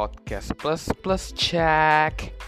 Podcast Plus Plus Check.